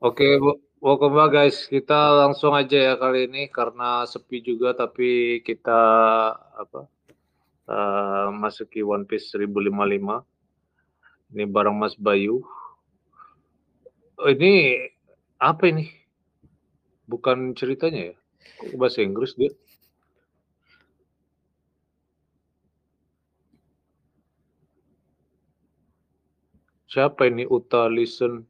Oke, Bu. welcome back guys. Kita langsung aja ya kali ini karena sepi juga tapi kita apa? eh, masuki One Piece 1055. Ini bareng Mas Bayu. Oh, ini apa ini? Bukan ceritanya ya? Bahasa Inggris dia? Siapa ini Uta Listen?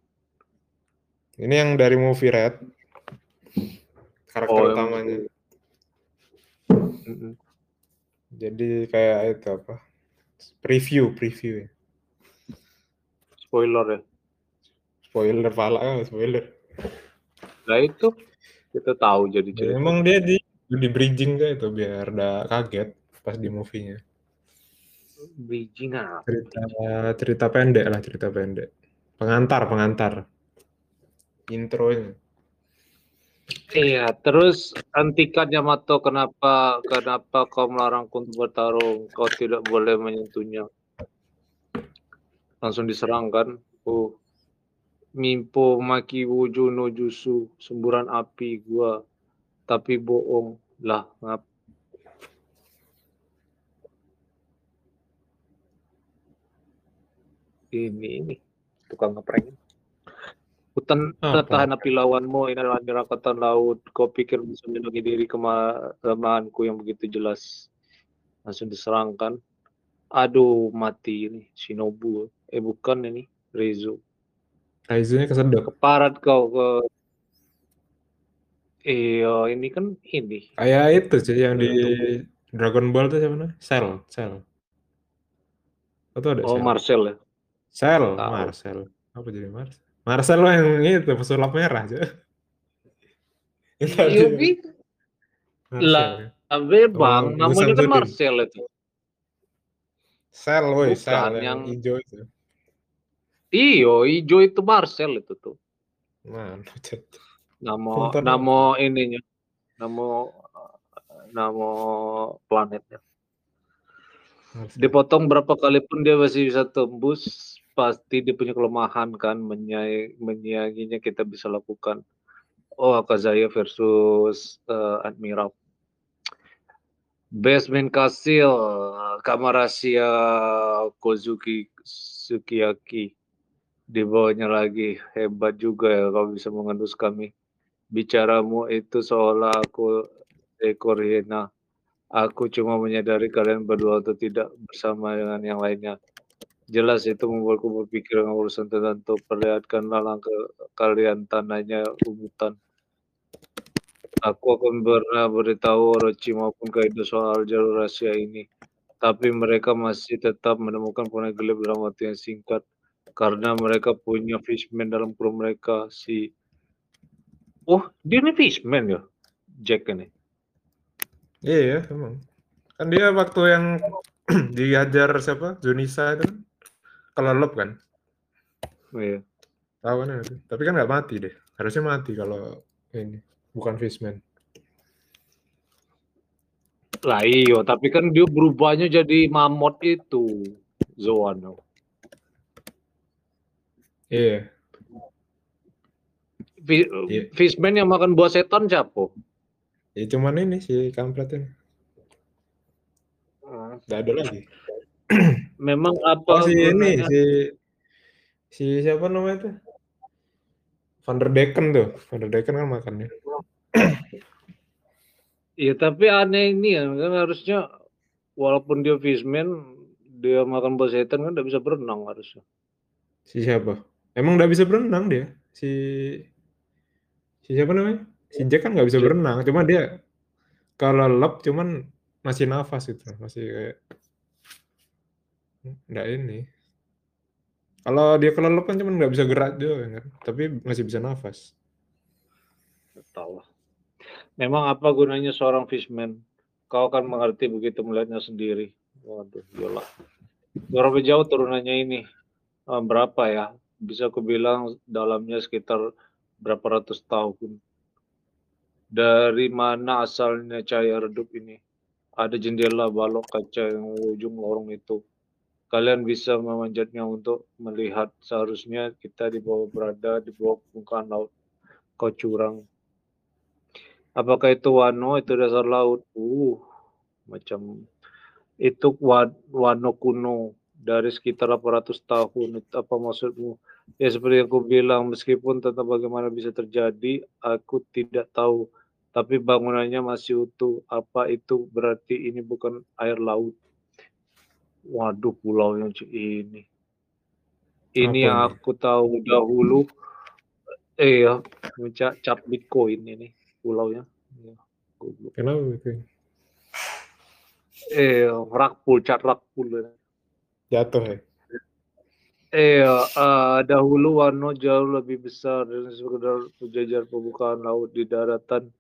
ini yang dari movie Red. Karakter Oh, yang- utamanya. Mm-mm. Jadi kayak itu apa? Preview, preview ya. Spoiler ya. Spoiler pala, ah, spoiler. Nah itu kita tahu jadi Ya, cerita. emang dia di di bridging kayak itu biar udah kaget pas di movie-nya. Bridging apa? Cerita cerita pendek lah, cerita pendek. Pengantar, pengantar. Intronya. Iya, terus hentikan Yamato kenapa kenapa kau melarangku untuk bertarung? Kau tidak boleh menyentuhnya. Langsung diserang kan? Oh, Mimpo Maki Wuju no Jutsu, semburan api gua. Tapi bohong lah, ngap. Ini ini tukang ngeprank. Hutan Apa? tahan api lawanmu ini adalah nyerangkatan laut. Kau pikir bisa melindungi diri kelemahanku yang begitu jelas. Langsung diserangkan. Aduh, mati ini. Shinobu. Eh, bukan ini. Rezo. Raizunya kesedot. Keparat kau ke... Iya, ini kan ini. Kayak itu sih yang di Dragon Ball tuh siapa namanya? Cell, Cell. Atau ada Oh, Cell? Marcel ya. Cell, Tahu. Marcel. Apa jadi Marcel? Marcel lo yang itu pesulap merah aja. Yang tadi. Yubi. Marcel. Lah, Abe bang, Oh, namanya kan. Marcel itu. Cell, woi, Cell yang, yang- hijau itu. Iyo, hijau itu Marcel itu tuh. Mana? Cet. Nama Nonton nama ininya. Nama nama planetnya. Marcel. Dipotong berapa kali pun dia masih bisa tembus. Pasti dia punya kelemahan kan. Menyayanginya kita bisa lakukan. Oh, Akazaya versus eh, Admiral. Basement Castle, Kamarasia Kozuki Sukiyaki. Di bawahnya lagi. Hebat juga ya kau bisa mengendus kami. Bicaramu itu seolah aku ekor hiena. Aku cuma menyadari kalian berdua atau tidak bersama dengan yang lainnya. Jelas itu membuatku berpikir dengan urusan tertentu. Perlihatkanlah langkah kalian tanahnya ubutan. Aku akan pernah beritahu Orochi maupun Kaido soal jalur rahasia ini. Tapi mereka masih tetap menemukan poneglyph dalam waktu yang singkat. Karena mereka punya fishman dalam kru mereka. Si... Oh, dia ini fishman ya? Jack ini. Iya, emang. Kan dia waktu yang diajar siapa? Junisa itu kan kelelep kan? Iya. Tahu kan itu. Tapi kan nggak mati deh. Harusnya mati kalau ini bukan fishman. Lah iyo, tapi kan dia berubahnya jadi mamut itu. Zoano. Iya. Fi- Iya. Fishman yang makan buah setan siapa? Ya cuman ini si kampret ini. Nggak ada lagi. Memang Oh apa si ini si si siapa namanya tuh? Van der Decken tuh. Van der Decken kan makannya. Iya tapi aneh ini ya kan harusnya walaupun dia fishman dia makan buah setan kan tidak bisa berenang harusnya. Si siapa? Emang nggak bisa berenang dia. Si si siapa namanya? Si Jack kan nggak bisa Jack. berenang. Cuma dia kalau lep cuman masih nafas itu. Masih kayak nggak ini. Kalau dia kelelep kan cuman nggak bisa gerak juga kan. Tapi masih bisa nafas. Tahu. Memang apa gunanya seorang fishman? Kau akan mengerti begitu melihatnya sendiri. Waduh, iyalah. Berapa jauh turunannya ini? Eh, berapa ya? Bisa aku bilang dalamnya sekitar berapa ratus tahun. Dari mana asalnya cahaya redup ini? Ada jendela balok kaca yang ujung lorong itu. Kalian bisa memanjatnya untuk melihat seharusnya kita di bawah berada di bawah permukaan laut. Kau curang. Apakah itu wano? Itu dasar laut. Uh macam itu wano kuno. Dari sekitar 800 tahun apa maksudmu? Ya seperti yang aku bilang meskipun tentang bagaimana bisa terjadi aku tidak tahu. Tapi bangunannya masih utuh. Apa itu? Berarti ini bukan air laut Waduh, pulau yang ini. Ini yang ini? aku tahu dahulu. Eh ya, cap Bitcoin ini pulaunya. Ya, Kenapa Bitcoin? Eh, rakpul, cat rakpul. Jatuh ya? Eh, uh, dahulu Wano jauh lebih besar dan sekedar penjajar pembukaan laut di daratan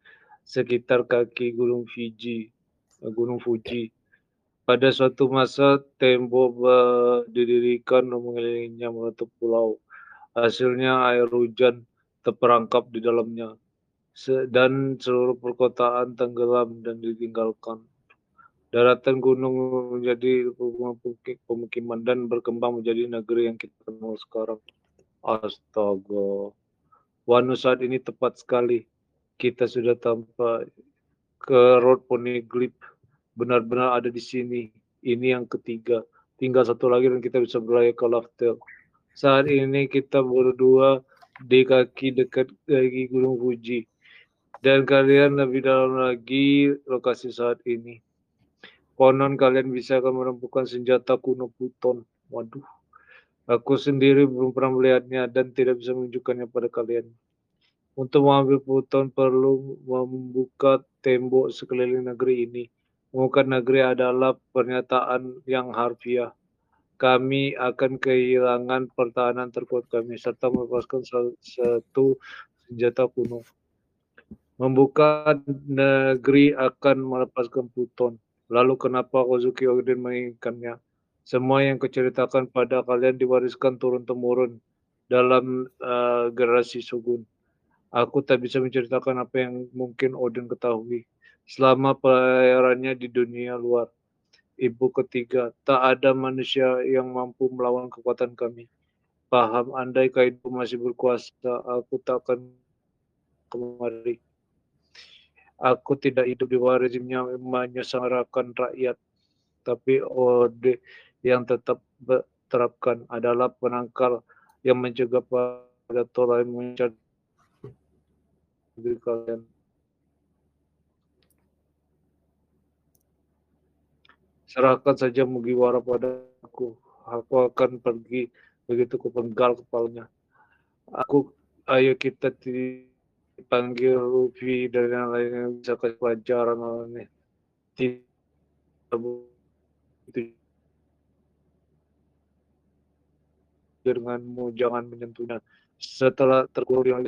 sekitar kaki Gunung Fiji, Gunung Fuji pada suatu masa tembok didirikan mengelilinginya menutup pulau. Hasilnya air hujan terperangkap di dalamnya dan seluruh perkotaan tenggelam dan ditinggalkan. Daratan gunung menjadi pemukiman dan berkembang menjadi negeri yang kita kenal sekarang. Astaga. Wanu saat ini tepat sekali. Kita sudah tampak ke Road Poneglyph benar-benar ada di sini. Ini yang ketiga. Tinggal satu lagi dan kita bisa berlayar ke Loftel. Saat ini kita berdua di kaki dekat kaki Gunung Fuji. Dan kalian lebih dalam lagi lokasi saat ini. Konon kalian bisa akan menemukan senjata kuno Pluton. Waduh. Aku sendiri belum pernah melihatnya dan tidak bisa menunjukkannya pada kalian. Untuk mengambil Pluton perlu membuka tembok sekeliling negeri ini Muka negeri adalah pernyataan yang harfiah. Kami akan kehilangan pertahanan terkuat kami serta melepaskan satu senjata kuno. Membuka negeri akan melepaskan Pluton. Lalu kenapa Kozuki Odin menginginkannya? Semua yang kuceritakan pada kalian diwariskan turun-temurun dalam uh, generasi Shogun. Aku tak bisa menceritakan apa yang mungkin Odin ketahui selama pelayarannya di dunia luar. Ibu ketiga, tak ada manusia yang mampu melawan kekuatan kami. Paham, andai Kaido masih berkuasa, aku tak akan kemari. Aku tidak hidup di bawah rezimnya menyengsarakan rakyat. Tapi ode yang tetap terapkan adalah penangkal yang mencegah pada tolai mencari kalian serahkan saja Mugiwara padaku. Aku akan pergi begitu ku penggal kepalanya. Aku, ayo kita dipanggil Luffy dan yang lainnya bisa kasih pelajaran ini. Tidak itu denganmu jangan menyentuhnya. Setelah terkurung yang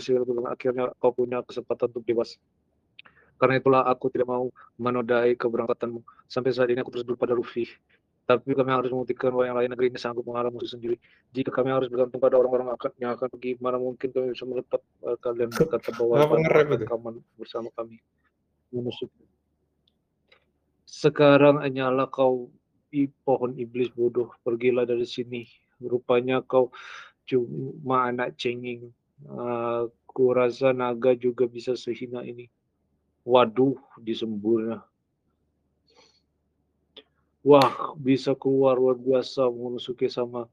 akhirnya kau punya kesempatan untuk dewasa. Karena itulah aku tidak mau menodai keberangkatanmu. Sampai saat ini aku terus pada Luffy. Tapi kami harus membuktikan bahwa yang lain negeri ini sanggup mengalah musuh sendiri. Jika kami harus bergantung pada orang-orang yang akan pergi, mana mungkin kami bisa menetap uh, kalian berkata bahwa rekaman bersama kami menusuk. Sekarang hanyalah kau i, pohon iblis bodoh, pergilah dari sini. Rupanya kau cuma anak cengeng. Uh, rasa naga juga bisa sehina ini. Waduh, disemburnya. Wah, bisa keluar luar biasa Monosuke sama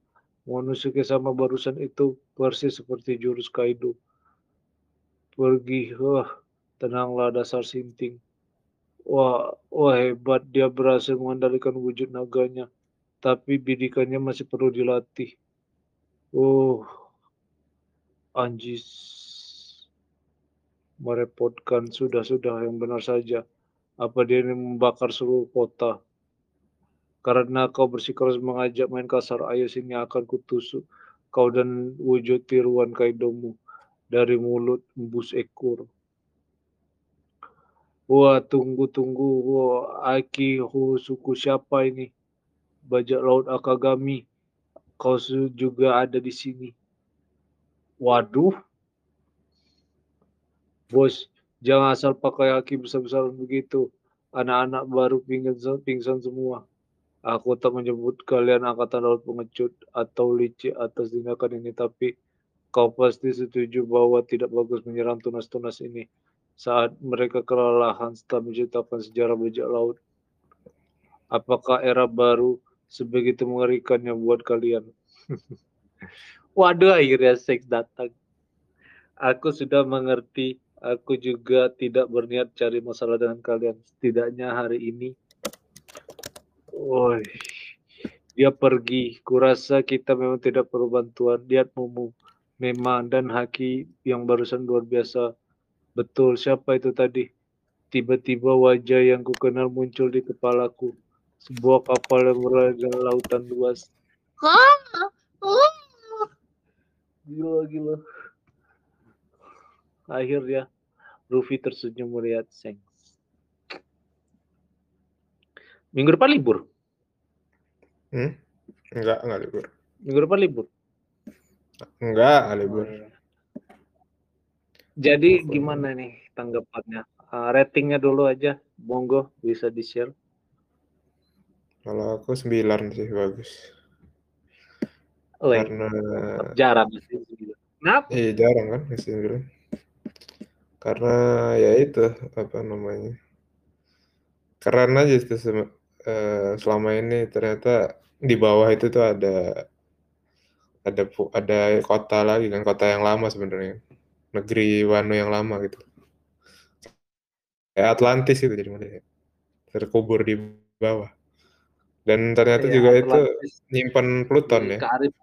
Monosuke sama barusan itu persis seperti jurus Kaido. Pergi, wah, tenanglah dasar sinting. Wah, wah hebat dia berhasil mengendalikan wujud naganya. Tapi bidikannya masih perlu dilatih. Oh, anjis merepotkan sudah-sudah yang benar saja. Apa dia ini membakar seluruh kota? Karena kau bersikeras mengajak main kasar, ayo sini akan kutusuk kau dan wujud tiruan kaidomu dari mulut embus ekor. Wah, tunggu-tunggu. Wah, Aki suku siapa ini? Bajak laut Akagami. Kau juga ada di sini. Waduh, Bos, jangan asal pakai aki besar-besaran begitu. Anak-anak baru pingsan, pingsan semua. Aku tak menyebut kalian angkatan laut pengecut atau licik atas tindakan ini, tapi kau pasti setuju bahwa tidak bagus menyerang tunas-tunas ini saat mereka kelelahan setelah menciptakan sejarah bajak laut. Apakah era baru sebegitu mengerikannya buat kalian? Waduh, akhirnya seks datang. Aku sudah mengerti. Aku juga tidak berniat cari masalah dengan kalian. Setidaknya hari ini Woi, dia pergi. Kurasa kita memang tidak perlu bantuan. Lihat Mumu, Memang dan Haki yang barusan luar biasa. Betul, siapa itu tadi? Tiba-tiba wajah yang ku kenal muncul di kepalaku. Sebuah kapal yang berada di lautan luas. Gila, gila. Akhirnya, Rufi tersenyum melihat Seng. Minggu depan libur. Hmm? Enggak, enggak libur. Minggu depan libur. Enggak, enggak libur. Jadi gimana nih tanggapannya? Uh, ratingnya dulu aja, monggo bisa di share. Kalau aku 9 sih bagus. Oh, Karena jarang sih. Kenapa? Iya jarang kan masih 9. Karena ya itu apa namanya? Keren aja itu uh, selama ini ternyata di bawah itu tuh ada ada ada kota lagi kan kota yang lama sebenarnya negeri Wano yang lama gitu kayak Atlantis itu jadi mana ya terkubur di bawah dan ternyata ya, juga Atlantis itu nyimpan Pluton ya Karib.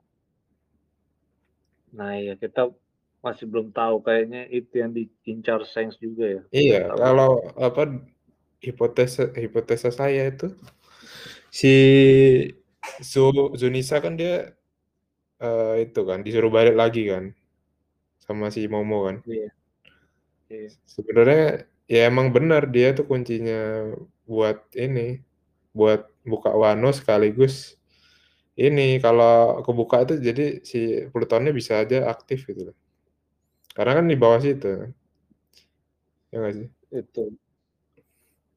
nah ya kita masih belum tahu kayaknya itu yang diincar Sainz juga ya iya kalau apa hipotesa hipotesa saya itu si Zu Zunisa kan dia uh, itu kan disuruh balik lagi kan sama si Momo kan. Iya. Iya. Sebenarnya ya emang benar dia tuh kuncinya buat ini buat buka Wano sekaligus ini kalau kebuka itu jadi si Plutonnya bisa aja aktif gitu loh. Karena kan di bawah situ. Ya nggak sih? Itu.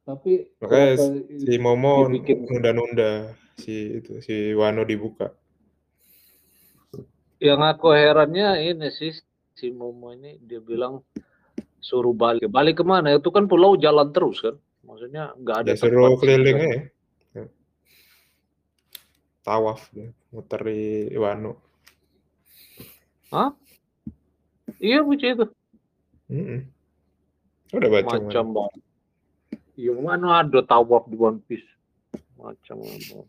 Tapi makanya si Momo nunda-nunda si itu si Wano dibuka. Yang aku herannya ini sih si Momo ini dia bilang suruh balik. Balik ke mana? Itu kan pulau jalan terus kan. Maksudnya nggak ada. Ya, suruh keliling ya. Tawaf ya, muter di Wano. Hah? Iya begitu. Mm -mm. Udah baca macam banget. Yang mana ada tawaf di One Piece? Macam apa?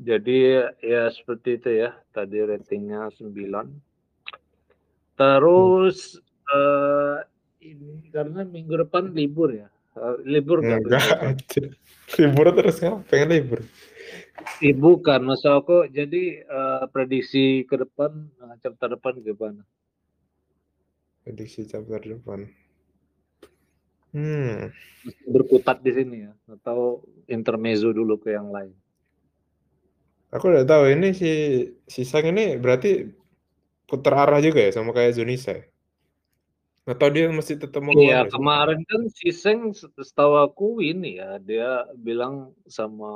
Jadi ya seperti itu ya. Tadi ratingnya 9. Terus hmm. uh, ini karena minggu depan libur ya. Uh, libur kan? Enggak. libur terus kan? Pengen libur. Ibu kan, masa aku jadi uh, prediksi ke depan, uh, chapter depan gimana? Prediksi chapter depan. Hmm. Berkutat di sini ya, atau intermezzo dulu ke yang lain. Aku udah tahu ini si si Sang ini berarti putar arah juga ya sama kayak Zunisa. Atau dia masih tetap mau Iya, kemarin kan si Seng setahu aku ini ya, dia bilang sama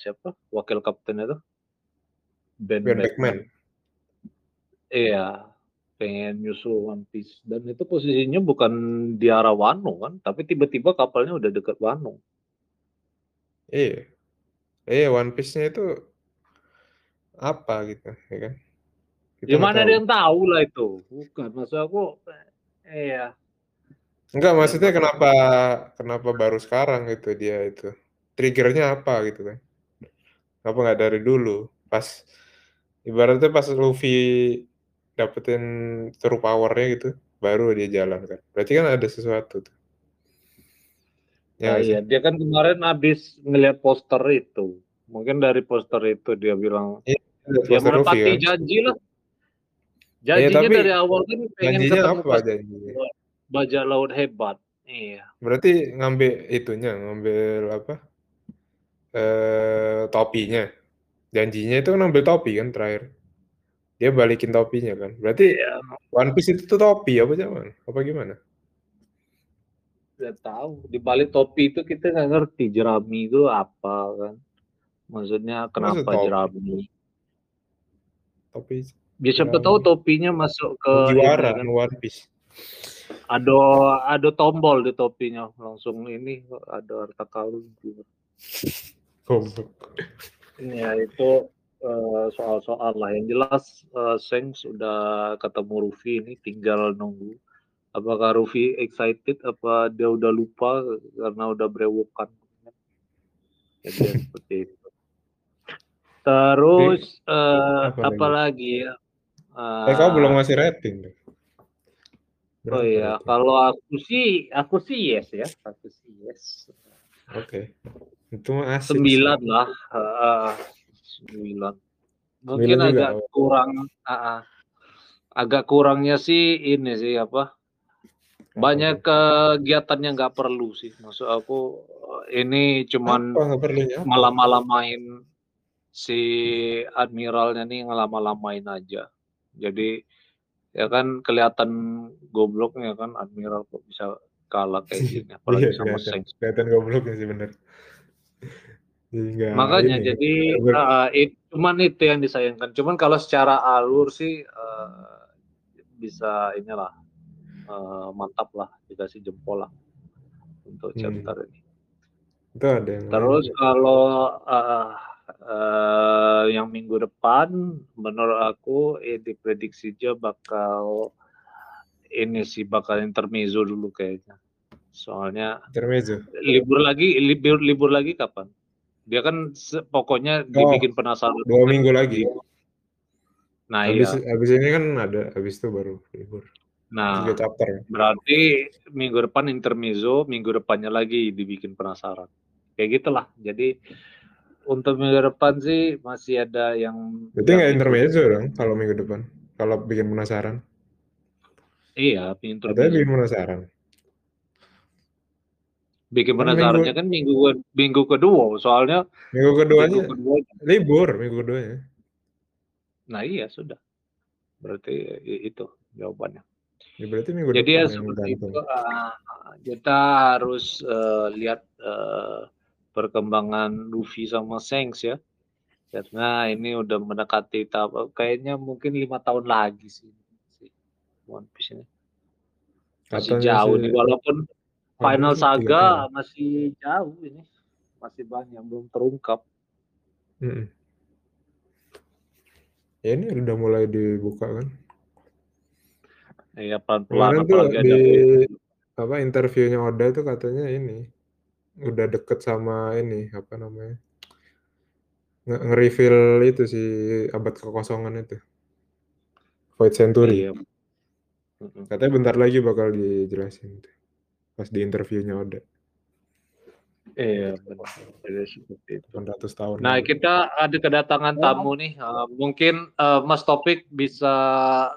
siapa? Wakil kapten itu. Ben, ben Beckman. Iya, pengen nyusul One Piece. Dan itu posisinya bukan di arah Wano kan? Tapi tiba-tiba kapalnya udah deket Wano. Iya. Iya One Piece-nya itu apa gitu ya kan? Gimana dia yang tahu lah itu. Bukan maksud aku iya. Enggak maksudnya kenapa kenapa baru sekarang gitu dia itu? Triggernya apa gitu kan? Kenapa nggak dari dulu? Pas ibaratnya pas Luffy dapetin true powernya gitu baru dia jalan kan. Berarti kan ada sesuatu tuh. Ya, nah, iya. dia kan kemarin habis ngeliat poster itu. Mungkin dari poster itu dia bilang iya, dia menepati kan? janji lah. Iya, janjinya ya, tapi dari awal kan pengen ketemu apa janjinya? bajak laut hebat. Iya. Berarti ngambil itunya ngambil apa? Eh topinya. Janjinya itu ngambil topi kan terakhir dia balikin topinya kan. Berarti ya. One Piece itu tuh topi apa zaman? Apa gimana? Gak tahu. Di balik topi itu kita nggak ngerti jerami itu apa kan. Maksudnya kenapa topi? jerami? Topi Ya siapa tahu topinya masuk ke ini kan. One Piece. Ada ada tombol di topinya langsung ini ada harta karun keluar. Goblok. Ya itu eh, soal-soal lah. Yang jelas eh, Seng sudah ketemu Rufi ini tinggal nunggu. Apakah Rufi excited? Apa dia udah lupa karena udah berewokan jadi ya seperti itu. Terus eh, apa apa lagi? ya? Eh kau belum ngasih rating oh Berapa iya rating? kalau aku sih aku sih yes ya. Aku sih yes. Oke. Itu mah asik. sembilan lah. Eh, sembilan mungkin Sembilan juga. agak kurang ah, ah. agak kurangnya sih ini sih apa banyak tuh? kegiatannya nggak perlu sih maksud aku ini cuman apa? malam-malamain si admiralnya nih ngelama-lamain aja jadi ya kan kelihatan gobloknya kan admiral kok bisa kalah kayak gini Iya apalagi sama kelihatan. Kelihatan gobloknya sih bener. Jadi nggak makanya ini. jadi ah, it- cuman itu yang disayangkan cuman kalau secara alur sih eh, bisa inilah eh, mantap lah dikasih jempol lah untuk Hmm. chapter ini Itu ada yang lain Terus juga. kalau eh, eh, yang minggu depan, menurut aku eh, diprediksi aja bakal ini sih bakal intermezzo dulu kayaknya. Soalnya Intermezzo. libur lagi, libur libur lagi kapan? Dia kan pokoknya Oh, dibikin penasaran dua minggu lagi. Nah Habis iya, habis ini kan ada habis itu baru libur. nah chapter. berarti minggu depan intermezzo, minggu depannya lagi dibikin penasaran. Kayak gitulah. Jadi untuk minggu depan sih masih ada yang Berarti nggak intermezzo dong kalau minggu depan. Kalau bikin penasaran. Iya, intermezzo. bikin penasaran. Bikin Kan penasarannya minggu kan minggu minggu kedua, soalnya minggu minggu keduanya kedua. libur minggu keduanya. Nah iya sudah. Berarti itu jawabannya. Ya, berarti minggu Jadi ya seperti itu. ah, kita harus eh, lihat eh, perkembangan Luffy sama Shanks ya. Karena ini udah mendekati tahap kayaknya mungkin lima tahun lagi sih si One Piece ini. Masih Katanya jauh sih nih walaupun Final Saga masih jauh ini. Masih banyak belum terungkap. Mm-mm. Ya ini udah mulai dibuka kan. Ya pelan-pelan Kemarin tuh di ada apa interviewnya Oda tuh katanya ini udah deket sama ini apa namanya nge- nge-reveal itu si abad kekosongan itu Void Century Iya. Katanya bentar lagi bakal dijelasin tuh, pas di interviewnya Oda Iya, benar. Jadi seperti itu. 800 tahun Nah, lalu. kita ada kedatangan tamu nih. Eh, mungkin eh, Mas Topik bisa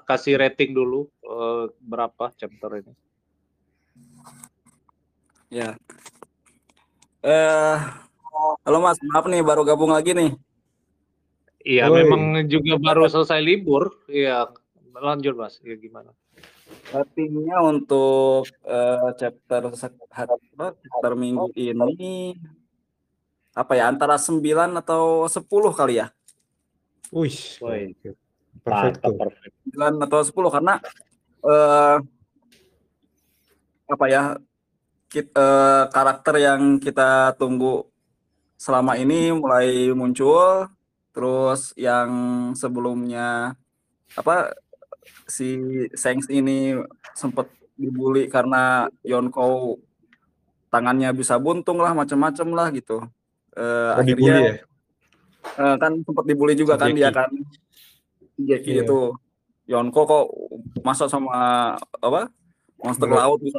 kasih rating dulu eh, berapa chapter ini? Ya. Eh, halo Mas, maaf nih baru gabung lagi nih. Iya, memang juga baru selesai libur. Iya, lanjut Mas. Iya gimana? Ratingnya untuk eh, chapter sek- hari apa, chapter minggu ini apa ya antara 9 atau 10 kali ya? Wih, perfect perfect. 9 atau 10 karena eh apa ya? kit- eh, karakter yang kita tunggu selama ini mulai muncul terus yang sebelumnya apa si Sengs ini sempat dibully karena Yonko tangannya bisa buntung lah macam-macam lah gitu Oh, dibully akhirnya ya? eh, kan sempat dibully juga Si kan dia kan Jackie Iya. itu Yonko kok masa sama apa monster Bener. laut bisa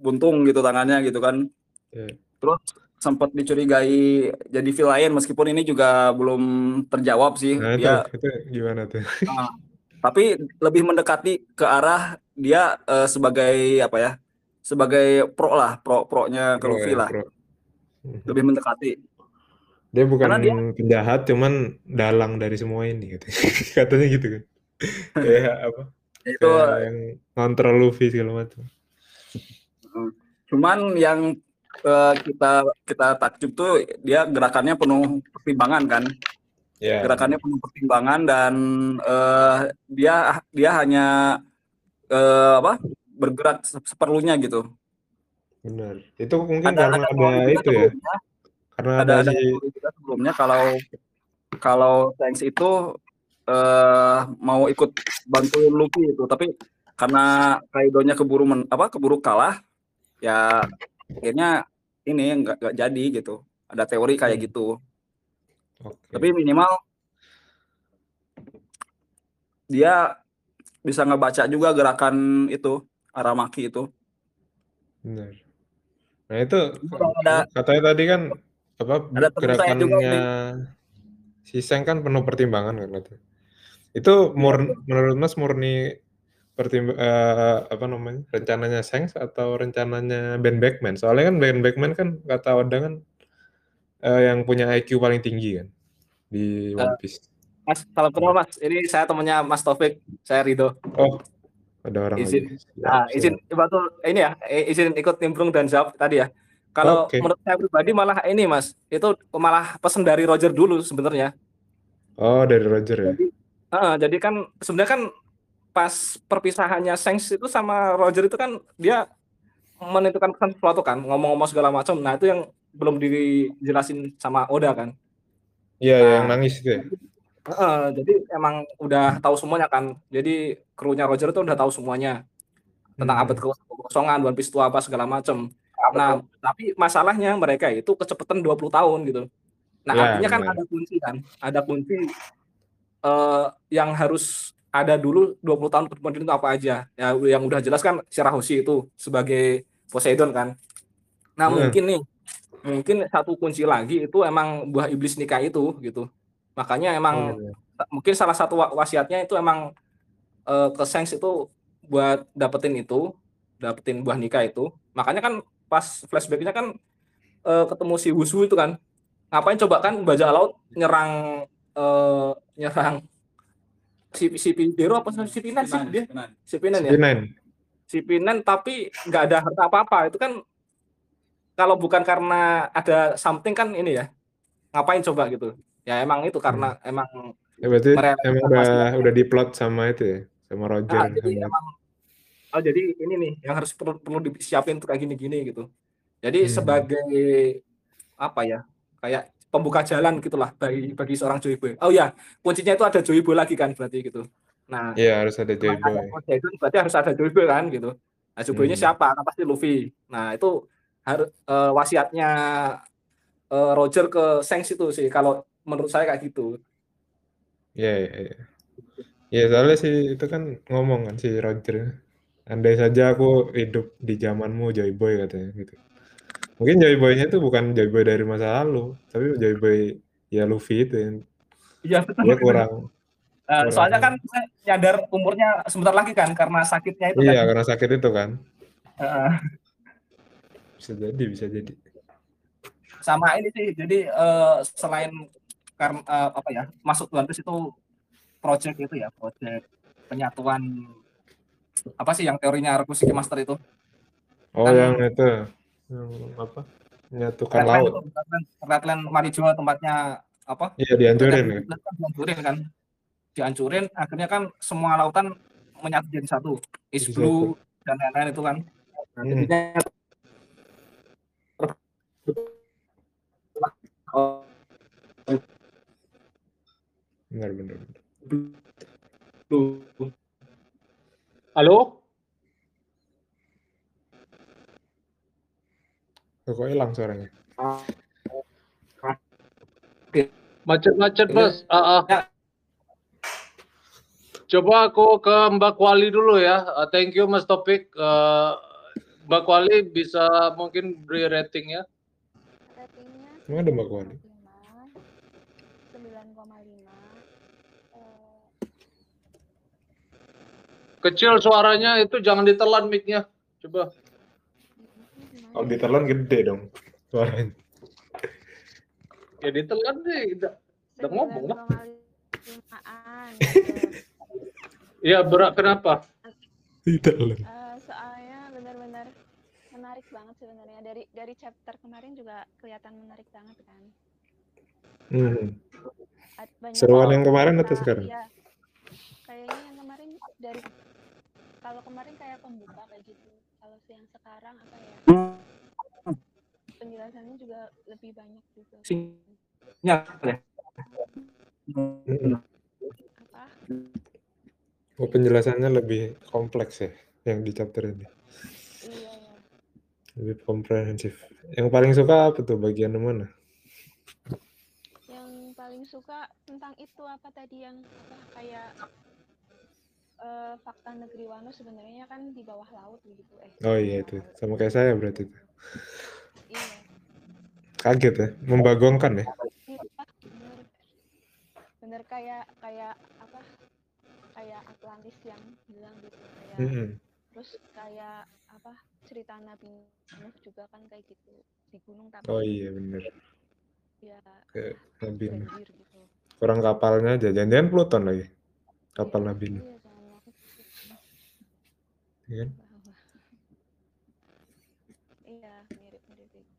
buntung gitu tangannya gitu kan Iya. terus sempat dicurigai jadi villain meskipun ini juga belum terjawab sih Nah itu, dia itu gimana tuh? ah, tapi lebih mendekati ke arah dia eh, sebagai apa ya sebagai pro lah pro pro-nya ke Luffy ya, lah pro. Lebih mendekati Dia bukan Karena dia- penjahat, cuman dalang dari semua ini katanya. Katanya gitu kan. Kayak apa? itu Kayak yang ngontrol Luffy segala macam. cuman yang uh, kita kita takjub tuh dia gerakannya penuh pertimbangan kan. Yeah. Gerakannya penuh pertimbangan dan uh, dia dia hanya uh, apa bergerak seperlunya gitu. Benar. Itu mungkin ada, karena ada, ada itu ya. Karena ada, ada, si... sebelumnya kalau kalau Thanks itu uh, mau ikut bantu Luffy itu, tapi karena Kaidonya keburu men, apa keburu kalah, ya akhirnya ini nggak jadi gitu. Ada teori kayak hmm. gitu. Okay. Tapi minimal dia bisa ngebaca juga gerakan itu Aramaki itu. Benar. Nah itu ada, katanya tadi kan apa ada gerakannya si Seng kan penuh pertimbangan kan itu. Itu mur, menurut Mas murni pertimba, uh, apa namanya rencananya Seng atau rencananya Ben Beckman? Soalnya kan Ben Beckman kan kata Oda kan uh, yang punya IQ paling tinggi kan di One Piece. Mas, salam kenal Mas. Ini saya temannya Mas Taufik. Saya Rido. Oh, ada orang izin. Lagi. Nah, izin bantu ini ya, izin ikut nimbrung dan jawab tadi ya. Kalau okay. menurut saya pribadi malah ini Mas, itu malah pesan dari Roger dulu sebenarnya. Oh, dari Roger ya. Jadi, uh, jadi kan sebenarnya kan pas perpisahannya Sengs itu sama Roger itu kan dia menentukan pesan sesuatu kan, ngomong-ngomong segala macam. Nah, itu yang belum dijelasin sama Oda kan. Iya, nah, yang nangis itu ya. Uh, jadi emang udah tahu semuanya kan. Jadi krunya Roger itu udah tahu semuanya tentang hmm. abad kekosongan, One Piece itu apa segala macam. Nah, tapi masalahnya mereka itu kecepatan 20 tahun gitu. Nah, ya, artinya kan benar. ada kunci kan, ada kunci uh, yang harus ada dulu 20 tahun kemudian itu apa aja. Ya yang udah jelas kan Shirahoshi itu sebagai Poseidon kan. Nah, hmm. mungkin nih mungkin satu kunci lagi itu emang buah iblis nikah itu gitu. Makanya emang oh, iya. mungkin salah satu wasiatnya itu emang uh, ke Sengs itu buat dapetin itu, dapetin buah nikah itu. Makanya kan pas flashbacknya kan uh, ketemu si Wusu itu kan. Ngapain coba kan bajak laut nyerang uh, nyerang si si Pindero apa si Pinan sih dia? Si Pinan ya. Si Pinan tapi nggak ada harta apa-apa. Itu kan kalau bukan karena ada something kan ini ya. Ngapain coba gitu ya emang itu karena hmm. emang ya berarti emang udah udah diplot sama itu ya sama Roger nah, jadi sama... emang oh jadi ini nih yang harus perlu perlu disiapin untuk kayak gini-gini gitu jadi hmm. sebagai apa ya kayak pembuka jalan gitulah bagi bagi seorang Joy Boy oh ya kuncinya itu ada Joy Boy lagi kan berarti gitu nah iya harus ada Joy Boy itu berarti harus ada Joy Boy kan gitu nah Joy Boy-nya hmm. siapa kan pasti Luffy nah itu harus uh, wasiatnya uh, Roger ke Sengs itu sih kalau menurut saya kayak gitu ya ya ya ya soalnya sih itu kan ngomong kan si Roger andai saja aku hidup di zamanmu Joy Boy katanya gitu mungkin Joy Boy-nya itu bukan Joy Boy dari masa lalu tapi Joy Boy ya Luffy itu yang iya betul dia kurang Uh, kurang. soalnya kan saya nyadar umurnya sebentar lagi kan karena sakitnya itu iya kan. karena sakit itu kan uh. Bisa jadi bisa jadi. Sama ini sih jadi uh, selain karena uh, apa ya masuk Piece itu project itu ya project penyatuan apa sih yang teorinya Arkusiki Master itu? Oh kan, yang itu yang apa menyatukan Redland laut. Redland Marijo tempatnya apa? Iya dihancurin ya. Dihancurin kan. Dihancurin akhirnya kan semua lautan menyatu jadi satu. Is blue dan lain-lain itu kan. Nah, hmm. Oh, Benar, benar. Halo? Kok hilang suaranya? Macet-macet, Bos. Uh, uh. Coba aku ke Mbak Wali dulu ya. Uh, thank you Mas Topik. Uh, Mbak Wali bisa mungkin beri rating ya. Ratingnya? ada Mbak Wali? Kecil suaranya itu jangan ditelan mic-nya. Coba. Kalau ditelan gede dong suaranya. Ya ditelan deh, udah, udah ngomong lah. Iya, berat kenapa? Ditelan. Uh, soalnya benar-benar menarik banget sebenarnya dari dari chapter kemarin juga kelihatan menarik banget kan. Hmm. Banyak Seruan yang kemarin atau sekarang? Iya. Kayaknya yang kemarin dari kalau kemarin kayak pembuka kayak gitu. Kalau yang sekarang apa ya? Penjelasannya juga lebih banyak juga. Sinyal ya. Apa? Oh, penjelasannya lebih kompleks ya yang di chapter ini. Lebih komprehensif. Yang paling suka apa tuh bagian mana? Yang paling suka tentang itu apa tadi yang apa kayak eh, fakta negeri Wano sebenarnya kan di bawah laut begitu eh. Oh iya itu. laut. Sama kayak saya berarti itu. Iya. Kaget ya, membagongkan ya. Iya, bener. Bener kayak kayak apa? Kayak Atlantis yang bilang gitu kayak Mm-mm. Terus kayak apa cerita Nabi Nuh juga kan kayak gitu di gunung tapi Oh iya bener. ya Kayak Nabi Nuh. gitu. Kurang kapalnya aja. Jangan-jangan Pluton lagi. Kapal Iya, Nabi Nuh. Iya. Iya kan? Iya, mirip-mirip itu.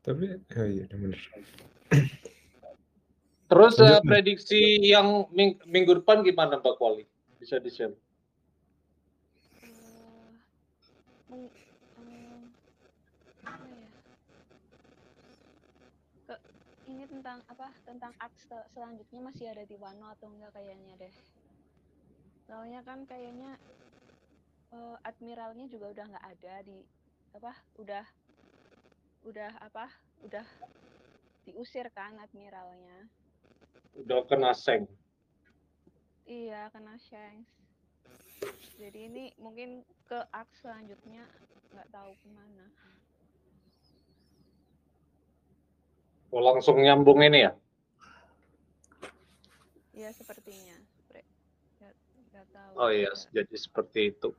Tapi, oh iya bener. Terus Mas. prediksi yang ming- minggu depan gimana Mbak Kuali? Bisa di-share? Eh, meng- em, apa ya? Ke, ini tentang apa? Tentang art sel- selanjutnya masih ada di Wano atau enggak kayaknya deh. Soalnya kan kayaknya eh, admiralnya juga udah nggak ada di apa? Udah udah apa? Udah diusir kan admiralnya. Udah kena seng. Iya, kena Shanks. Jadi ini mungkin ke arc selanjutnya nggak tahu ke mana. Oh, langsung nyambung ini ya? Iya sepertinya. Tahu. Oh iya, jadi seperti itu.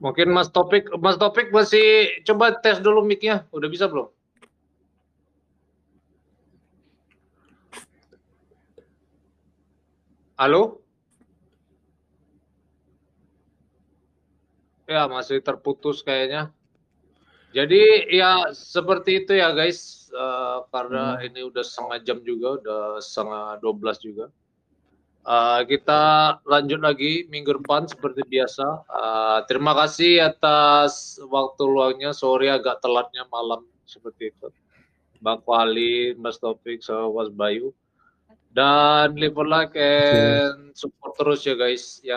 Mungkin Mas Topik, Mas Topik masih coba tes dulu mic-nya. Udah bisa belum? Halo? Ya, masih terputus kayaknya. Jadi ya seperti itu ya guys, Eh, karena ini udah setengah jam juga, udah setengah 12 juga. Eh, kita lanjut lagi minggu depan seperti biasa. Eh, terima kasih atas waktu luangnya. Sorry agak telatnya malam seperti itu. Mbak Kuali, Mas Topik, sama Mas Bayu. Dan live like and support terus ya guys. Ya